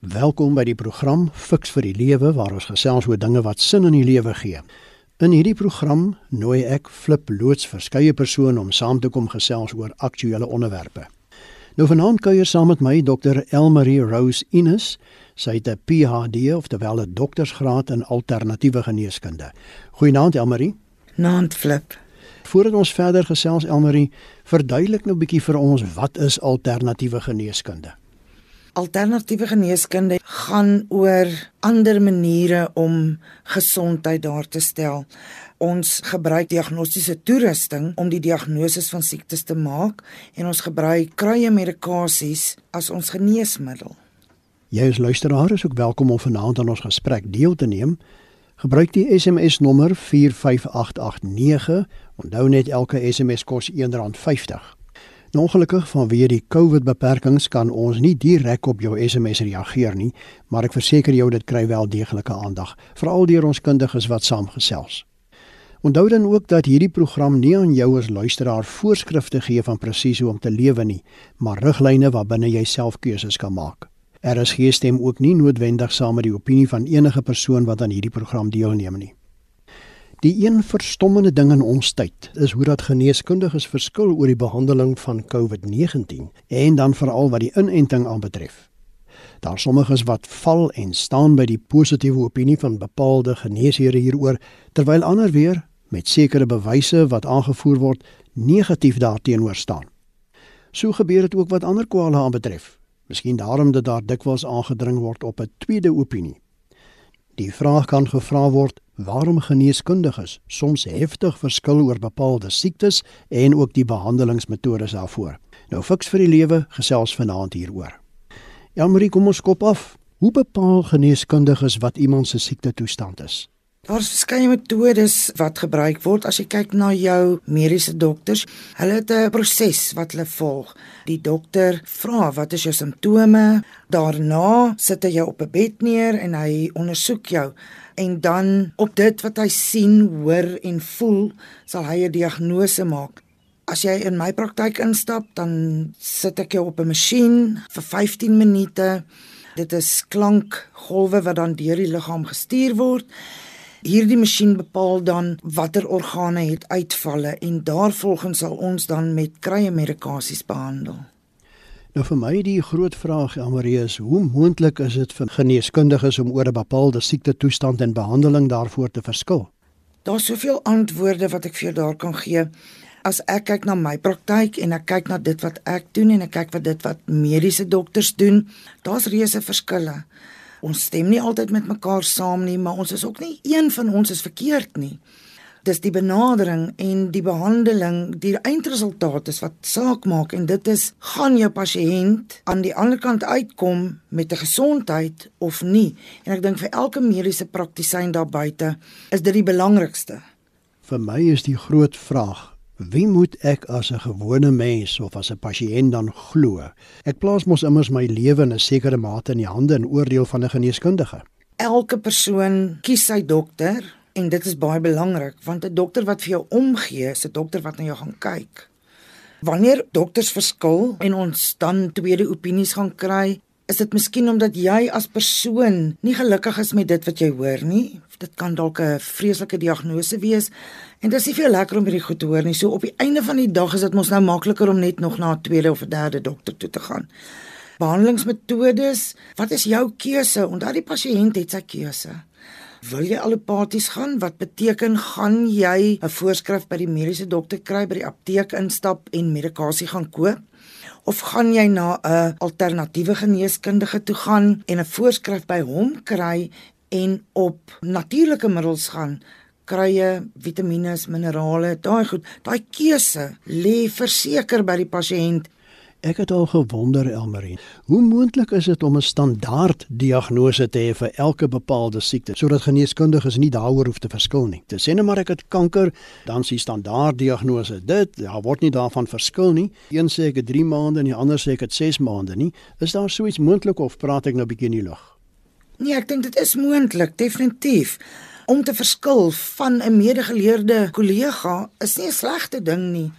Welkom by die program Fix vir die Lewe waar ons gesels oor dinge wat sin in die lewe gee. In hierdie program nooi ek Flip loods verskeie persone om saam te kom gesels oor aktuelle onderwerpe. Nou vanaand kuier saam met my Dr. Elmarie Rose Ines. Sy het 'n PhD of terwyl 'n doktorsgraad in alternatiewe geneeskunde. Goeienaand Elmarie. Naand Flip. Voordat ons verder gesels Elmarie, verduidelik nou 'n bietjie vir ons wat is alternatiewe geneeskunde? Alternatiewe geneeskunde gaan oor ander maniere om gesondheid daar te stel. Ons gebruik diagnostiese toerusting om die diagnose van siektes te maak en ons gebruik kruie medikasies as ons geneesmiddel. Jy as luisteraar is ook welkom om vanaand aan ons gesprek deel te neem. Gebruik die SMS nommer 45889. Onthou net elke SMS kos R1.50. Nou ongelukkig vanweë die COVID beperkings kan ons nie direk op jou SMS reageer nie, maar ek verseker jou dit kry wel deeglike aandag, veral deur ons kundiges wat saamgesels. Onthou dan ook dat hierdie program nie aan jou as luisteraar voorskrifte gee van presies hoe om te lewe nie, maar riglyne waarbinne jy self keuses kan maak. RSG stem ook nie noodwendig saam met die opinie van enige persoon wat aan hierdie program deelneem nie. Die een verstommende ding in ons tyd is hoe dat geneeskundiges verskil oor die behandeling van COVID-19 en dan veral wat die inenting aanbetref. Daar sommiges wat val en staan by die positiewe opinie van bepaalde geneesheere hieroor terwyl ander weer met sekere bewyse wat aangevoer word negatief daarteenoor staan. So gebeur dit ook wat ander kwale aanbetref. Miskien daarom dat daar dikwels aangedring word op 'n tweede opinie. Die vraag kan gevra word waarom geneeskundiges soms heftig verskil oor bepaalde siektes en ook die behandelingsmetodes daarvoor. Nou fiks vir die lewe gesels vanaand hieroor. Ja Marie, kom ons kop af. Hoe bepaal geneeskundiges wat iemand se siekte toestand is? Daar's verskeie metodes wat gebruik word as jy kyk na jou mediese dokters. Hulle het 'n proses wat hulle volg. Die dokter vra wat is jou simptome? Daarna sit hy jou op 'n bed neer en hy ondersoek jou en dan op dit wat hy sien, hoor en voel, sal hy 'n diagnose maak. As jy in my praktyk instap, dan sit ek jou op 'n masjien vir 15 minute. Dit is klankgolwe wat dan deur die liggaam gestuur word. Hierdie masjien bepaal dan watter organe het uitvalle en daarvolgens sal ons dan met krye medikasies behandel. Nou vir my die groot vraag Amarie is hoe moontlik is dit vir geneeskundiges om oor 'n bepaalde siekte toestand en behandeling daarvoor te verskil? Daar's soveel antwoorde wat ek vir jou daar kan gee. As ek kyk na my praktyk en ek kyk na dit wat ek doen en ek kyk wat dit wat mediese dokters doen, daar's reuse verskille. Ons stem nie altyd met mekaar saam nie, maar ons is ook nie een van ons is verkeerd nie. Dis die benadering en die behandeling die eindresultaat is wat saak maak en dit is gaan jou pasiënt aan die ander kant uitkom met 'n gesondheid of nie? En ek dink vir elke mediese praktisyn daar buite is dit die belangrikste vir my is die groot vraag wie moet ek as 'n gewone mens of as 'n pasiënt dan glo ek plaas mos immers my lewe in 'n sekere mate in die hande en oordeel van 'n geneeskundige elke persoon kies sy dokter En dit is baie belangrik want 'n dokter wat vir jou omgee, is 'n dokter wat na jou gaan kyk. Wanneer dokters verskil en ons dan tweede opinies gaan kry, is dit miskien omdat jy as persoon nie gelukkig is met dit wat jy hoor nie. Dit kan dalk 'n vreeslike diagnose wees en dit is nie veel lekker om hierdie goed te hoor nie. So op die einde van die dag is dit mos nou makliker om net nog na 'n tweede of 'n derde dokter toe te gaan. Behandelingsmetodes, wat is jou keuse? Onthou die pasiënt het sy keuse. Wil jy allopaties gaan? Wat beteken gaan jy 'n voorskrif by die mediese dokter kry by die apteek instap en medikasie gaan koop? Of gaan jy na 'n alternatiewe geneeskundige toe gaan en 'n voorskrif by hom kry en op natuurlike middels gaan? krye, vitamiene, minerale, daai goed, daai keuse lê verseker by die pasiënt Ek het al gewonder Elmarie, hoe moontlik is dit om 'n standaard diagnose te hê vir elke bepaalde siekte sodat geneeskundiges nie daaroor hoef te verskil nie. Te sê net maar ek het kanker, dan is die standaard diagnose dit, ja, word nie daarvan verskil nie. Een sê ek het 3 maande en die ander sê ek het 6 maande nie. Is daar so iets moontlik of praat ek nou bietjie in die lug? Nee, ek dink dit is moontlik, definitief. Om te verskil van 'n medegeleerde kollega is nie 'n slegte ding nie.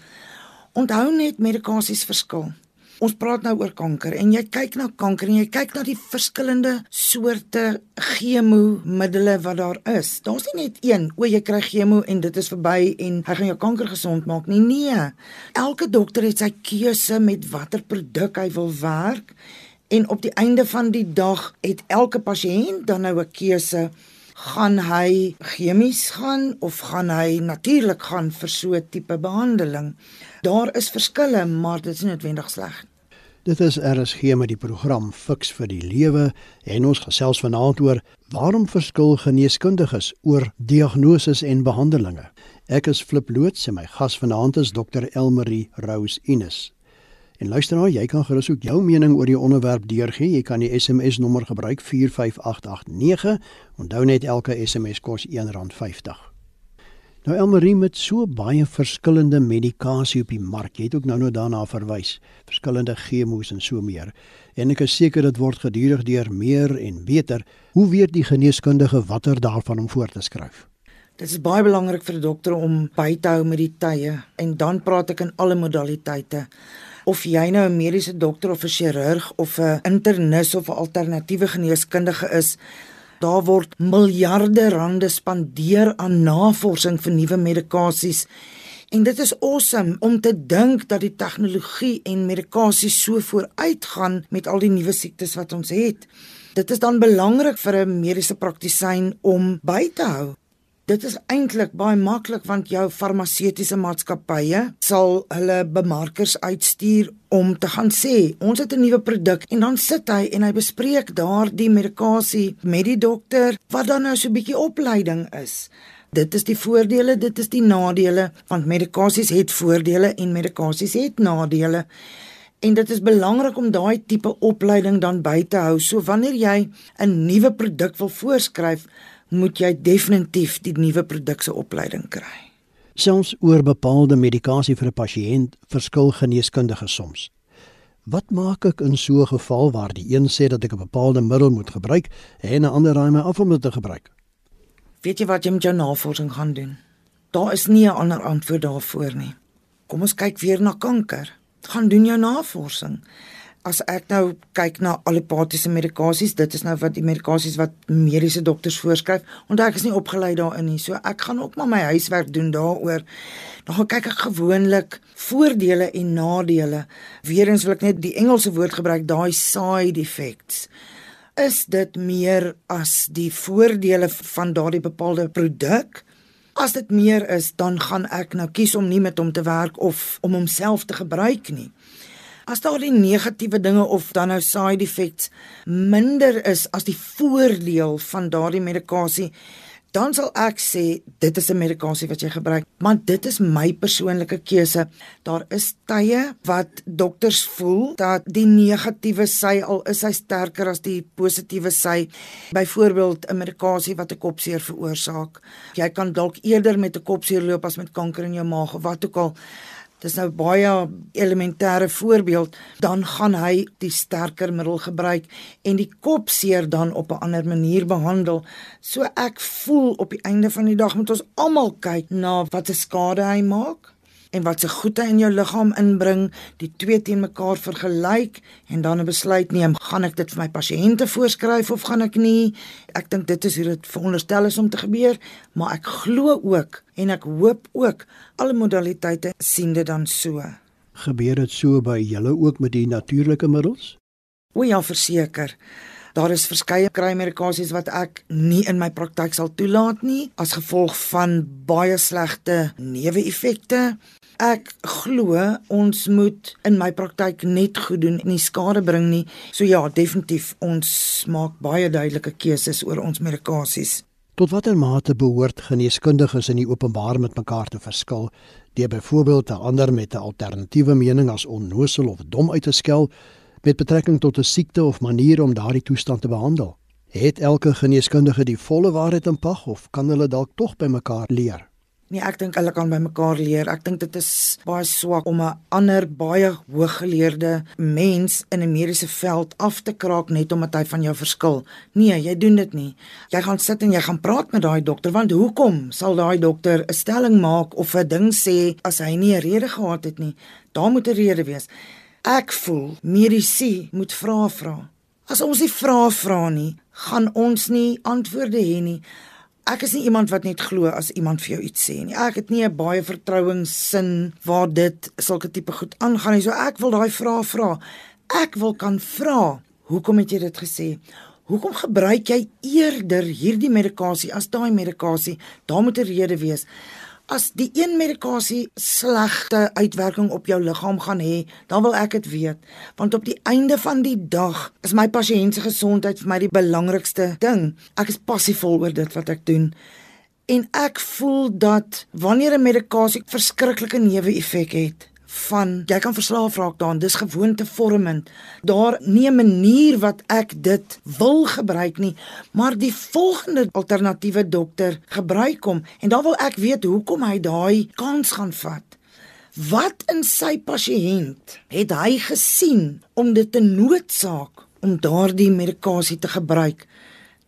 Onthou net medikasies verskil. Ons praat nou oor kanker en jy kyk na kanker en jy kyk na die verskillende soorte chemomiddels wat daar is. Daar's nie net een, o jy kry chemo en dit is verby en hy gaan jou kanker gesond maak nie. Nee. Elke dokter het sy keuse met watter produk hy wil werk en op die einde van die dag het elke pasiënt dan nou 'n keuse gaan hy chemies gaan of gaan hy natuurlik gaan vir so 'n tipe behandeling. Daar is verskille, maar dit is noodwendig sleg. Dit is RSG met die program Fix vir die Lewe en ons gesels vanaand oor waarom verskil geneeskundiges oor diagnoses en behandelings. Ek is Flip Loots en my gas vanaand is Dr Elmarie Rose Ines. En luister nou, jy kan gerus ook jou mening oor die onderwerp deurgee. Jy kan die SMS nommer gebruik 45889. Onthou net elke SMS kos R1.50. Nou Elmarie met so baie verskillende medikasie op die mark. Jy het ook nou nou daarna verwys. Verskillende chemo's en so meer. En ek is seker dit word gedurig deur meer en beter. Hoe weet die geneeskundige watter daarvan om voor te skryf? Dit is baie belangrik vir 'n dokter om by te hou met die tye en dan praat ek in alle modaliteite. Of jy nou 'n mediese dokter of 'n chirurg of 'n internis of 'n alternatiewe geneeskundige is, Daar word miljarde rande spandeer aan navorsing vir nuwe medikasies. En dit is awesome om te dink dat die tegnologie en medikasie so vooruitgaan met al die nuwe siektes wat ons het. Dit is dan belangrik vir 'n mediese praktisyn om by te hou. Dit is eintlik baie maklik want jou farmaseutiese maatskappye sal hulle bemarkers uitstuur om te gaan sê ons het 'n nuwe produk en dan sit hy en hy bespreek daardie medikasie met die dokter wat dan nou so 'n bietjie opleiding is. Dit is die voordele, dit is die nadele want medikasies het voordele en medikasies het nadele. En dit is belangrik om daai tipe opleiding dan by te hou. So wanneer jy 'n nuwe produk wil voorskryf, moet jy definitief die nuwe produk se opleiding kry. Selfs oor bepaalde medikasie vir 'n pasiënt verskil geneeskundiges soms. Wat maak ek in so 'n geval waar die een sê dat ek 'n bepaalde middel moet gebruik en 'n ander raai my af om dit te gebruik? Weet jy wat jy met jou navorsing gaan doen? Daar is nie 'n ander antwoord daarvoor nie. Kom ons kyk weer na kanker. Gaan doen jou navorsing as ek nou kyk na allopatiese medikasies, dit is nou wat die medikasies wat mediese dokters voorskryf, want ek is nie opgelei daarin nie. So ek gaan ook maar my huiswerk doen daaroor. Dan gaan kyk ek gewoonlik voordele en nadele. Weerens wil ek net die Engelse woord gebruik, daai side effects. Is dit meer as die voordele van daardie bepaalde produk? As dit meer is, dan gaan ek nou kies om nie met hom te werk of om homself te gebruik nie. As daar die negatiewe dinge of dan nou side effects minder is as die voordeel van daardie medikasie, dan sal ek sê dit is 'n medikasie wat jy gebruik, maar dit is my persoonlike keuse. Daar is tye wat dokters voel dat die negatiewe sy al is hy sterker as die positiewe sy. Byvoorbeeld 'n medikasie wat 'n kopseer veroorsaak. Jy kan dalk eerder met 'n kopseer loop as met kanker in jou maag of wat ook al dis nou baie elementêre voorbeeld, dan gaan hy die sterker middel gebruik en die kop seer dan op 'n ander manier behandel. So ek voel op die einde van die dag moet ons almal kyk na wat se skade hy maak en wat se goede in jou liggaam inbring, die twee teen mekaar vergelyk en dan 'n besluit neem, gaan ek dit vir my pasiënte voorskryf of gaan ek nie? Ek dink dit is hoe dit veronderstel is om te gebeur, maar ek glo ook en ek hoop ook alle modaliteite sien dit dan so. Gebeur dit so by julle ook met die natuurlike middels? O ja, verseker. Daar is verskeie krymedikasies wat ek nie in my praktyk sal toelaat nie as gevolg van baie slegte neeweffekte ek glo ons moet in my praktyk net goed doen en nie skade bring nie. So ja, definitief ons maak baie duidelike keuses oor ons medikasies. Tot watter mate behoort geneeskundiges in die openbaar met mekaar te verskil? Die byvoorbeeld 'n ander met 'n alternatiewe mening as onnosel of dom uit te skel met betrekking tot 'n siekte of manier om daardie toestand te behandel. Het elke geneeskundige die volle waarheid in pag of kan hulle dalk tog by mekaar leer? Nee, ek dink hulle kan by mekaar leer. Ek dink dit is baie swak om 'n ander baie hooggeleerde mens in 'n mediese veld af te kraak net omdat hy van jou verskil. Nee, jy doen dit nie. Jy gaan sit en jy gaan praat met daai dokter want hoekom sal daai dokter 'n stelling maak of 'n ding sê as hy nie 'n rede gehad het nie? Daar moet 'n rede wees. Ek voel medisy moet vra vra. As ons nie vra vra nie, gaan ons nie antwoorde hê nie. Ek is nie iemand wat net glo as iemand vir jou iets sê nie. Ek het nie 'n baie vertrouenssin waar dit sulke tipe goed aangaan nie. So ek wil daai vrae vra. Ek wil kan vra, hoekom het jy dit gesê? Hoekom gebruik jy eerder hierdie medikasie as daai medikasie? Daar moet 'n rede wees as die een medikasie slegte uitwerking op jou liggaam gaan hê, dan wil ek dit weet, want op die einde van die dag is my pasiënt se gesondheid vir my die belangrikste ding. Ek is passievol oor dit wat ek doen. En ek voel dat wanneer 'n medikasie verskriklike neeweffek het, van jy kan verslaaf raak daaraan dis gewoontevormend daar nie 'n manier wat ek dit wil gebruik nie maar die volgende alternatiewe dokter gebruik hom en dan wil ek weet hoekom hy daai kans gaan vat. Wat in sy pasiënt het hy gesien om dit te noodsaak om daardie medikasie te gebruik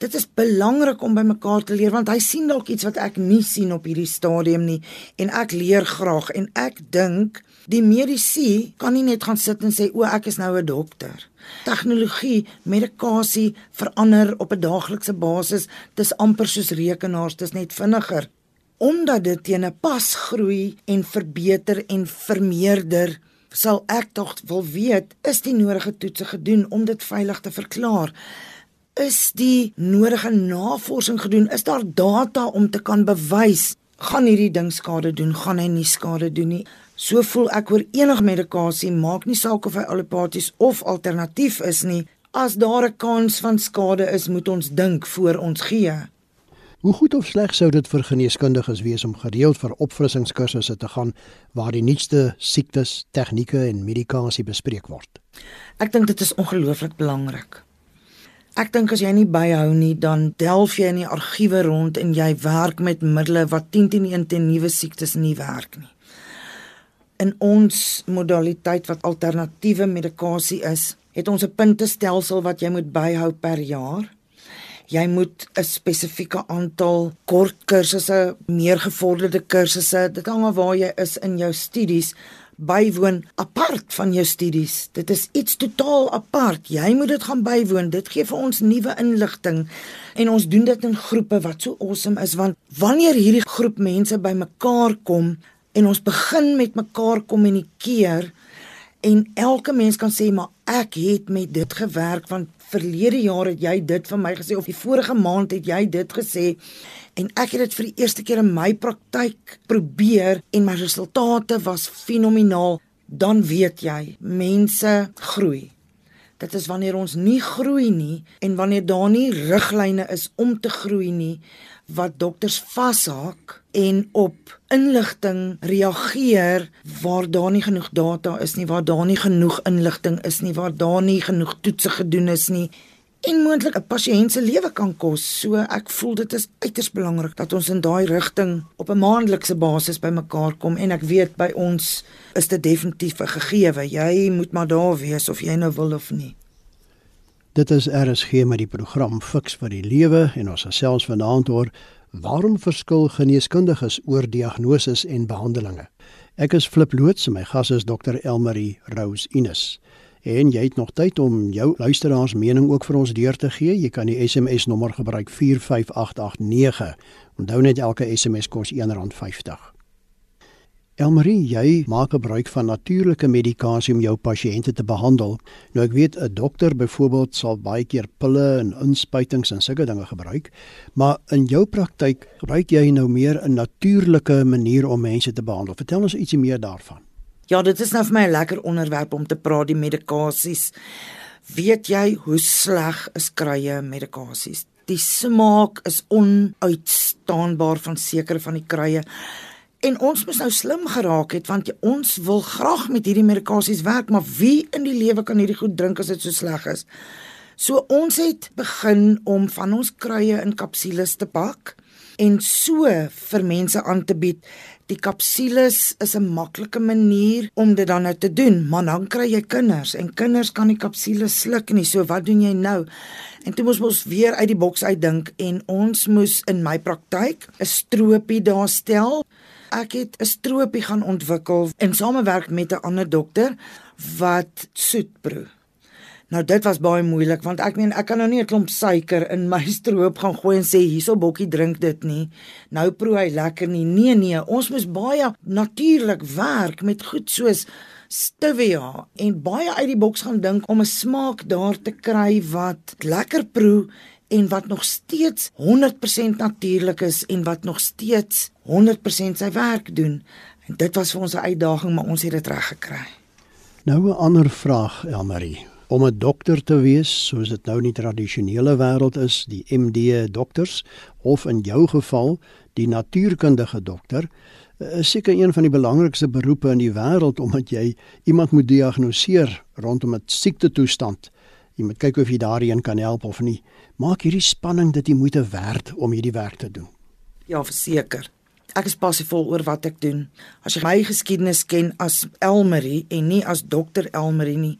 Dit is belangrik om by mekaar te leer want hy sien dalk iets wat ek nie sien op hierdie stadium nie en ek leer graag en ek dink Die medisy kan nie net gaan sit en sê o ek is nou 'n dokter. Tegnologie, medikasie verander op 'n daaglikse basis. Dis amper soos rekenaars, dis net vinniger. Omdat dit teen 'n pas groei en verbeter en vermeerder, sal ek tog wil weet, is die nodige toetse gedoen om dit veilig te verklaar? Is die nodige navorsing gedoen? Is daar data om te kan bewys gaan hierdie ding skade doen, gaan hy nie skade doen nie? So voel ek oor enige medikasie, maak nie saak of hy allopaties of alternatief is nie. As daar 'n kans van skade is, moet ons dink voor ons gee. Hoe goed of sleg sou dit vir geneeskundiges wees om gereeld vir opfrissingskursusse te gaan waar die nuutste siektes, tegnieke en medikasie bespreek word? Ek dink dit is ongelooflik belangrik. Ek dink as jy nie byhou nie, dan delf jy in die argiewe rond en jy werk met middele wat 10 teen 1 teen nuwe siektes nie werk nie in ons modaliteit wat alternatiewe medikasie is, het ons 'n puntestelsel wat jy moet byhou per jaar. Jy moet 'n spesifieke aantal kort kursusse, meer gevorderde kursusse, dit hang af waar jy is in jou studies bywoon apart van jou studies. Dit is iets totaal apart. Jy moet dit gaan bywoon. Dit gee vir ons nuwe inligting en ons doen dit in groepe wat so awesome is want wanneer hierdie groep mense bymekaar kom, en ons begin met mekaar kommunikeer en elke mens kan sê maar ek het met dit gewerk want verlede jaar het jy dit vir my gesê of die vorige maand het jy dit gesê en ek het dit vir die eerste keer in my praktyk probeer en my resultate was fenomenaal. Dan weet jy mense groei dit is wanneer ons nie groei nie en wanneer daar nie riglyne is om te groei nie wat dokters vashaak en op inligting reageer waar daar nie genoeg data is nie, waar daar nie genoeg inligting is nie, waar daar nie genoeg toetse gedoen is nie en moontlik 'n pasiënt se lewe kan kos. So ek voel dit is uiters belangrik dat ons in daai rigting op 'n maandelikse basis bymekaar kom en ek weet by ons is dit definitief 'n gegewe. Jy moet maar daar wees of jy nou wil of nie. Dit is RSG met die program Fix vir die Lewe en ons gesels vanaand oor waarom verskil geneeskundiges oor diagnoses en behandelings. Ek is Flip Loots en my gas is Dr Elmarie Rose Ines. En jy het nog tyd om jou luisteraars mening ook vir ons deur te gee. Jy kan die SMS nommer gebruik 45889. Onthou net elke SMS kos R1.50. Elmarie, jy maak gebruik van natuurlike medikasie om jou pasiënte te behandel. Nou ek weet 'n dokter byvoorbeeld sal baie keer pille en inspuitings en sulke dinge gebruik, maar in jou praktyk gebruik jy nou meer 'n natuurlike manier om mense te behandel. Vertel ons ietsie meer daarvan. Ja, dit is nou vir my 'n lekker onderwerp om te praat die medikasies. Weet jy hoe sleg is krye medikasies? Die smaak is onuitstaanbaar van sekere van die krye. En ons moet nou slim geraak het want ons wil graag met hierdie medikasies werk, maar wie in die lewe kan hierdie goed drink as dit so sleg is? So ons het begin om van ons kruie in kapsules te pak en so vir mense aan te bied. Die kapsules is 'n maklike manier om dit dan nou te doen, maar dan kry jy kinders en kinders kan die kapsules sluk nie. So wat doen jy nou? En toe moes ons weer uit die boks uitdink en ons moes in my praktyk 'n stroopie daar stel ek het 'n stroopie gaan ontwikkel in samewerk met 'n ander dokter wat soet proe. Nou dit was baie moeilik want ek meen ek kan nou nie 'n klomp suiker in my stroop gaan gooi en sê hierso bokkie drink dit nie. Nou proe hy lekker nie. Nee nee, ons moet baie natuurlik werk met goed soos stevia en baie uit die boks gaan dink om 'n smaak daar te kry wat lekker proe en wat nog steeds 100% natuurlik is en wat nog steeds 100% sy werk doen. En dit was vir ons 'n uitdaging, maar ons het dit reg gekry. Nou 'n ander vraag, Elmarie. Om 'n dokter te wees, soos dit nou in die tradisionele wêreld is, die MD dokters of in jou geval die natuurkundige dokter, is seker een van die belangrikste beroepe in die wêreld omdat jy iemand moet diagnoseer rondom 'n siektetoestand. Jy moet kyk of jy daarin kan help of nie. Maak hierdie spanning dit die moeite werd om hierdie werk te doen. Ja, verseker. Ek is passievol oor wat ek doen. As jy my geskiedenis ken as Elmarie en nie as dokter Elmarie nie,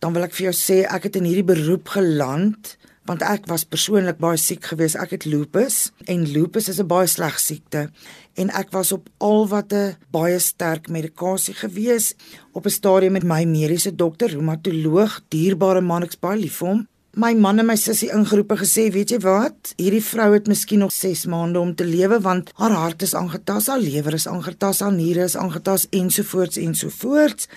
dan wil ek vir jou sê ek het in hierdie beroep geland want ek was persoonlik baie siek geweest. Ek het lupus en lupus is 'n baie sleg siekte en ek was op al wat 'n baie sterk medikasie geweest op 'n stadium met my mediese dokter, reumatoloog, dierbare man, ek's baie lief vir hom my man en my sussie ingeroep en gesê, weet jy wat? Hierdie vrou het miskien nog 6 maande om te lewe want haar hart is aangetas, haar lewer is aangetas, haar niere is aangetas ensovoorts ensovoorts.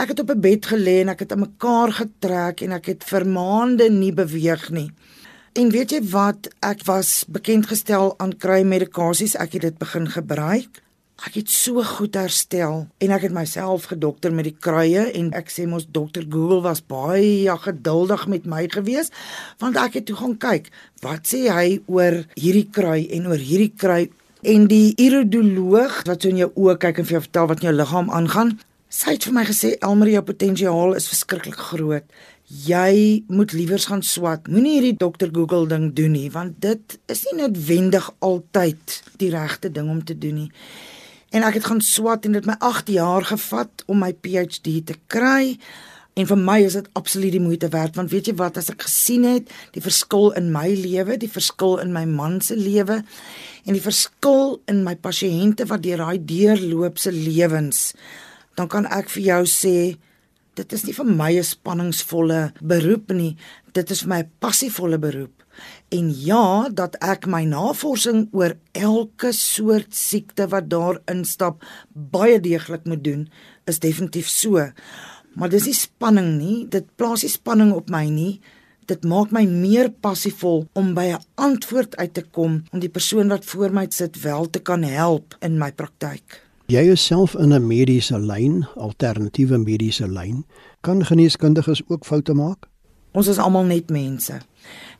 Ek het op 'n bed gelê en ek het aan mekaar getrek en ek het vir maande nie beweeg nie. En weet jy wat? Ek was bekend gestel aan kry medikasies. Ek het dit begin gebruik. Ek het so goed herstel en ek het myself gedokter met die kruie en ek sê mos dokter Google was baie geduldig met my gewees want ek het toe gaan kyk wat sê hy oor hierdie krui en oor hierdie krui en die iridoloog wat so in jou oë kyk en vir jou vertel wat in jou liggaam aangaan sy het vir my gesê Elmarie jou potensiaal is verskriklik groot. Jy moet liewers gaan swat. Moenie hierdie dokter Google ding doen nie want dit is nie noodwendig altyd die regte ding om te doen nie. En ek het gaan swat en dit my 8 jaar gevat om my PhD te kry. En vir my is dit absoluut die moeite werd want weet jy wat as ek gesien het die verskil in my lewe, die verskil in my man se lewe en die verskil in my pasiënte wat deur daai deurloop se lewens, dan kan ek vir jou sê dit is nie vir my 'n spanningsvolle beroep nie, dit is vir my 'n passievolle beroep. En ja, dat ek my navorsing oor elke soort siekte wat daar instap baie deeglik moet doen, is definitief so. Maar dis nie spanning nie, dit plaas nie spanning op my nie. Dit maak my meer passievol om by 'n antwoord uit te kom om die persoon wat voor my sit wel te kan help in my praktyk. Jy is self in 'n mediese lyn, alternatiewe mediese lyn. Kan geneeskundiges ook foute maak? Ons is almal net mense.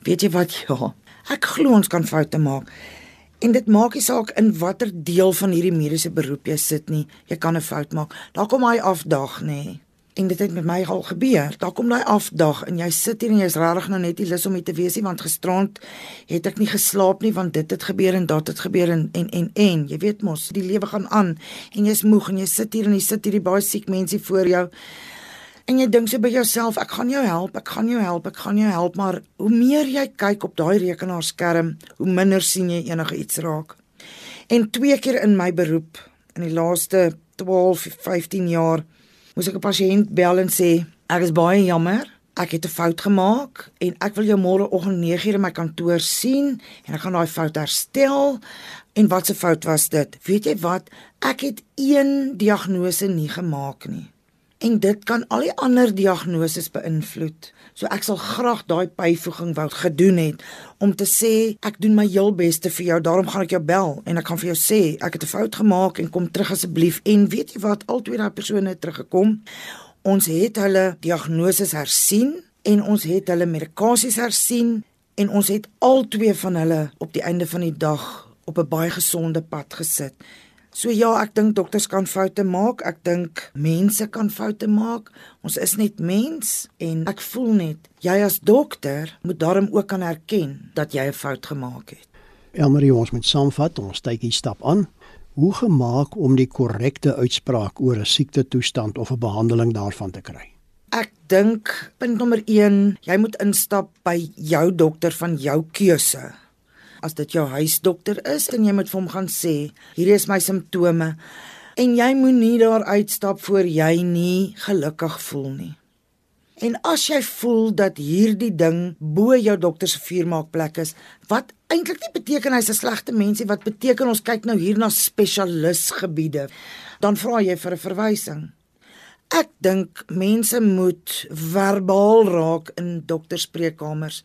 Weet jy wat? Ja. Ek glo ons kan foute maak. En dit maak nie saak in watter deel van hierdie mediese beroep jy sit nie, jy kan 'n fout maak. Daar kom hy afdag, nê. Nee. En dit het met my al gebeur. Daar kom daai afdag en jy sit hier en jy's regtig nou net nie lus om hier te wees nie want gisterand het ek nie geslaap nie want dit het gebeur en dat het gebeur en en en en jy weet mos, die lewe gaan aan en jy's moeg en jy sit hier en jy sit hierdie baie siek mense voor jou. En jy dink so by jouself, ek gaan jou help, ek gaan jou help, ek gaan jou help, maar hoe meer jy kyk op daai rekenaarskerm, hoe minder sien jy enige iets raak. En twee keer in my beroep in die laaste 12, 15 jaar moes ek 'n pasiënt bel en sê, ek is baie jammer, ek het 'n fout gemaak en ek wil jou môreoggend 9:00 in my kantoor sien en ek gaan daai fout herstel. En wat 'n fout was dit? Weet jy wat? Ek het een diagnose nie gemaak nie en dit kan al die ander diagnoses beïnvloed. So ek sal graag daai byvoeging wou gedoen het om te sê ek doen my heel beste vir jou. Daarom gaan ek jou bel en ek gaan vir jou sê ek het 'n fout gemaak en kom terug asseblief. En weet jy wat? Altyd daai persone het teruggekom. Ons het hulle diagnoses hersien en ons het hulle medikasies hersien en ons het al twee van hulle op die einde van die dag op 'n baie gesonde pad gesit. So ja, ek dink dokters kan foute maak. Ek dink mense kan foute maak. Ons is net mens en ek voel net jy as dokter moet daarom ook kan erken dat jy 'n fout gemaak het. Elmarie, ons moet saamvat. Ons tydjie stap aan. Hoe gemaak om die korrekte uitspraak oor 'n siekte toestand of 'n behandeling daarvan te kry? Ek dink punt nommer 1, jy moet instap by jou dokter van jou keuse as dit jou huisdokter is en jy moet vir hom gaan sê, hierdie is my simptome. En jy moenie daar uitstap voor jy nie gelukkig voel nie. En as jy voel dat hierdie ding bo jou dokter se vuurmaakplek is, wat eintlik nie beteken hy's 'n slegte mens nie, wat beteken ons kyk nou hier na spesialisgebiede, dan vra jy vir 'n verwysing. Ek dink mense moet verbaal raak in dokterspreekkamers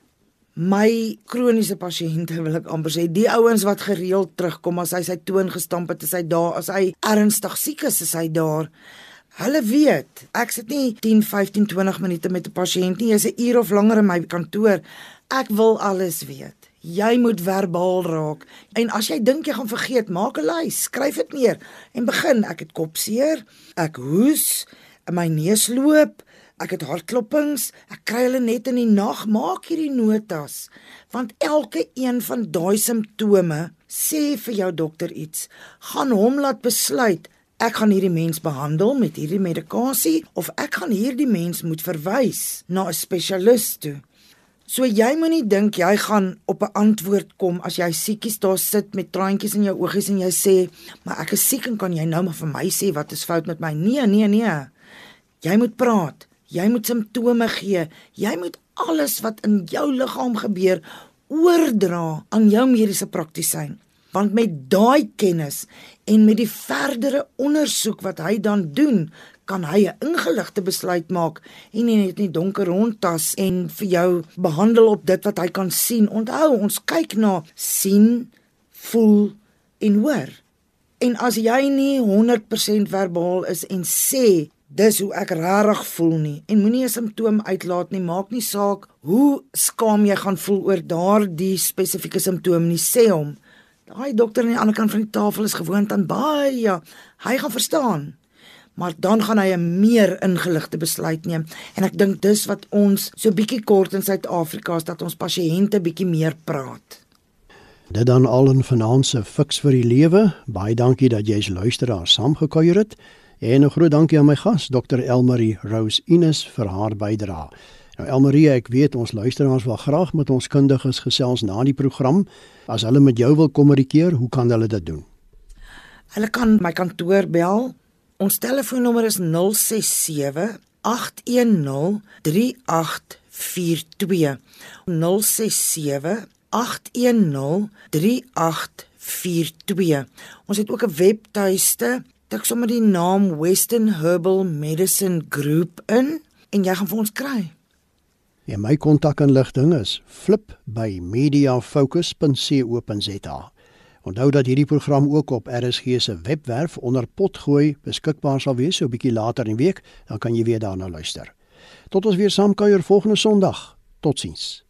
my kroniese pasiënte wil ek amper sê die ouens wat gereeld terugkom as hy sy toon gestamp het, is hy daar, as hy ernstig siek is, is hy daar. Hulle weet, ek sit nie 10, 15, 20 minute met 'n pasiënt nie, jy's 'n uur of langer in my kantoor. Ek wil alles weet. Jy moet verbaal raak. En as jy dink jy gaan vergeet, maak 'n lys, skryf dit neer en begin. Ek het kopseer, ek hoes, my neus loop, Ek het hartklopings, ek kry hulle net in die nag. Maak hierdie notas, want elke een van daai simptome sê vir jou dokter iets. Gaan hom laat besluit ek gaan hierdie mens behandel met hierdie medikasie of ek gaan hierdie mens moet verwys na 'n spesialis toe. So jy moenie dink jy gaan op 'n antwoord kom as jy siekies daar sit met traantjies in jou oogies en jy sê, "Maar ek is siek en kan jy nou maar vir my sê wat is fout met my?" Nee, nee, nee. Jy moet praat. Jy moet simptome gee. Jy moet alles wat in jou liggaam gebeur oordra aan jou mediese praktisyn. Want met daai kennis en met die verdere ondersoek wat hy dan doen, kan hy 'n ingeligte besluit maak en nie net nie donker rondtas en vir jou behandel op dit wat hy kan sien. Onthou, ons kyk na sien, voel en hoor. En as jy nie 100% verbaal is en sê dis hoe ek regtig voel nie. En moenie 'n simptoom uitlaat nie. Maak nie saak hoe skaam jy gaan voel oor daardie spesifieke simptoom nie. Sê hom. Daai dokter aan die ander kant van die tafel is gewoond aan baie hy gaan verstaan. Maar dan gaan hy 'n meer ingeligte besluit neem. En ek dink dis wat ons so bietjie kort in Suid-Afrika is dat ons pasiënte bietjie meer praat. Dit dan al 'n finansiële fiks vir die lewe. Baie dankie dat jy as luisteraar saamgekuier het En 'n groot dankie aan my gas, Dr. Elmarie Rose Ines vir haar bydrae. Nou Elmarie, ek weet ons luisteraars wil graag met ons kundiges gesels na die program. As hulle met jou wil kommunikeer, hoe kan hulle dit doen? Hulle kan my kantoor bel. Ons telefoonnommer is 067 810 3842. 067 810 3842. Ons het ook 'n webtuiste tik sommer die naam Western Herbal Medicine Group in en jy gaan vir ons kry. Ja, my kontakinligting is flip by mediafocus.co.za. Onthou dat hierdie program ook op RSG se webwerf onder potgooi beskikbaar sal wees so 'n bietjie later in die week, dan kan jy weer daarna luister. Tot ons weer saam kuier volgende Sondag. Totsiens.